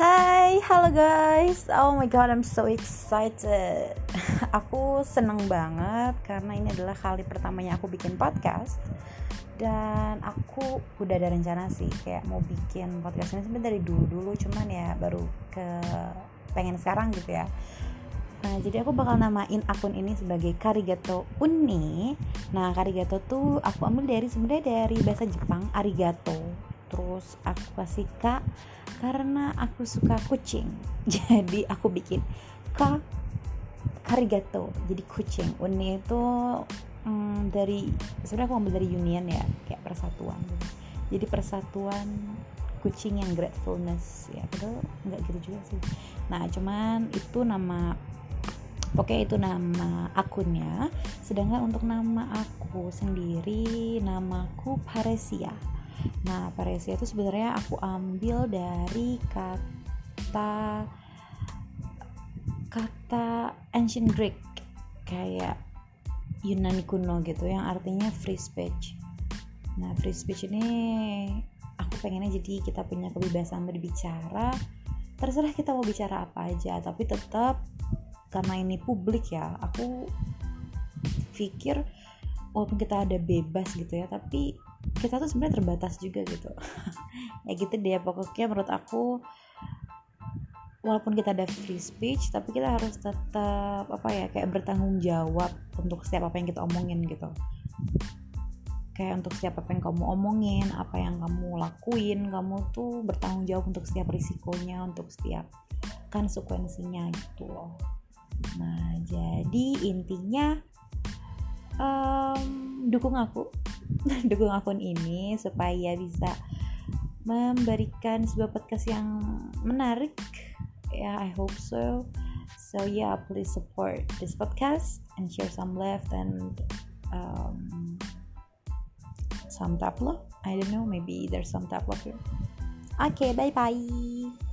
halo guys. Oh my god, I'm so excited. aku seneng banget karena ini adalah kali pertamanya aku bikin podcast. Dan aku udah ada rencana sih kayak mau bikin podcast ini sebenarnya dari dulu-dulu cuman ya baru ke pengen sekarang gitu ya. Nah, jadi aku bakal namain akun ini sebagai Karigato Uni. Nah, Karigato tuh aku ambil dari sebenarnya dari bahasa Jepang arigato. Terus aku kasih kak karena aku suka kucing. Jadi aku bikin ka karigato jadi kucing. Uni itu hmm, dari sebenarnya aku ambil dari union ya kayak persatuan. Jadi persatuan kucing yang gratefulness ya padahal nggak gitu juga sih. Nah cuman itu nama Oke itu nama akunnya. Sedangkan untuk nama aku sendiri Namaku Paresia Nah, paresia itu sebenarnya aku ambil dari kata kata ancient Greek kayak Yunani kuno gitu yang artinya free speech. Nah, free speech ini aku pengennya jadi kita punya kebebasan berbicara. Terserah kita mau bicara apa aja, tapi tetap karena ini publik ya, aku pikir walaupun kita ada bebas gitu ya, tapi kita tuh sebenarnya terbatas juga gitu. Ya gitu deh pokoknya menurut aku walaupun kita ada free speech tapi kita harus tetap apa ya kayak bertanggung jawab untuk setiap apa yang kita omongin gitu. Kayak untuk setiap apa yang kamu omongin apa yang kamu lakuin kamu tuh bertanggung jawab untuk setiap risikonya untuk setiap konsekuensinya gitu loh. Nah jadi intinya um, dukung aku. Dukung akun ini supaya bisa memberikan sebuah podcast yang menarik. Ya yeah, I hope so. So yeah please support this podcast and share some love and um, some tap love. I don't know maybe there's some tap love here. Okay bye bye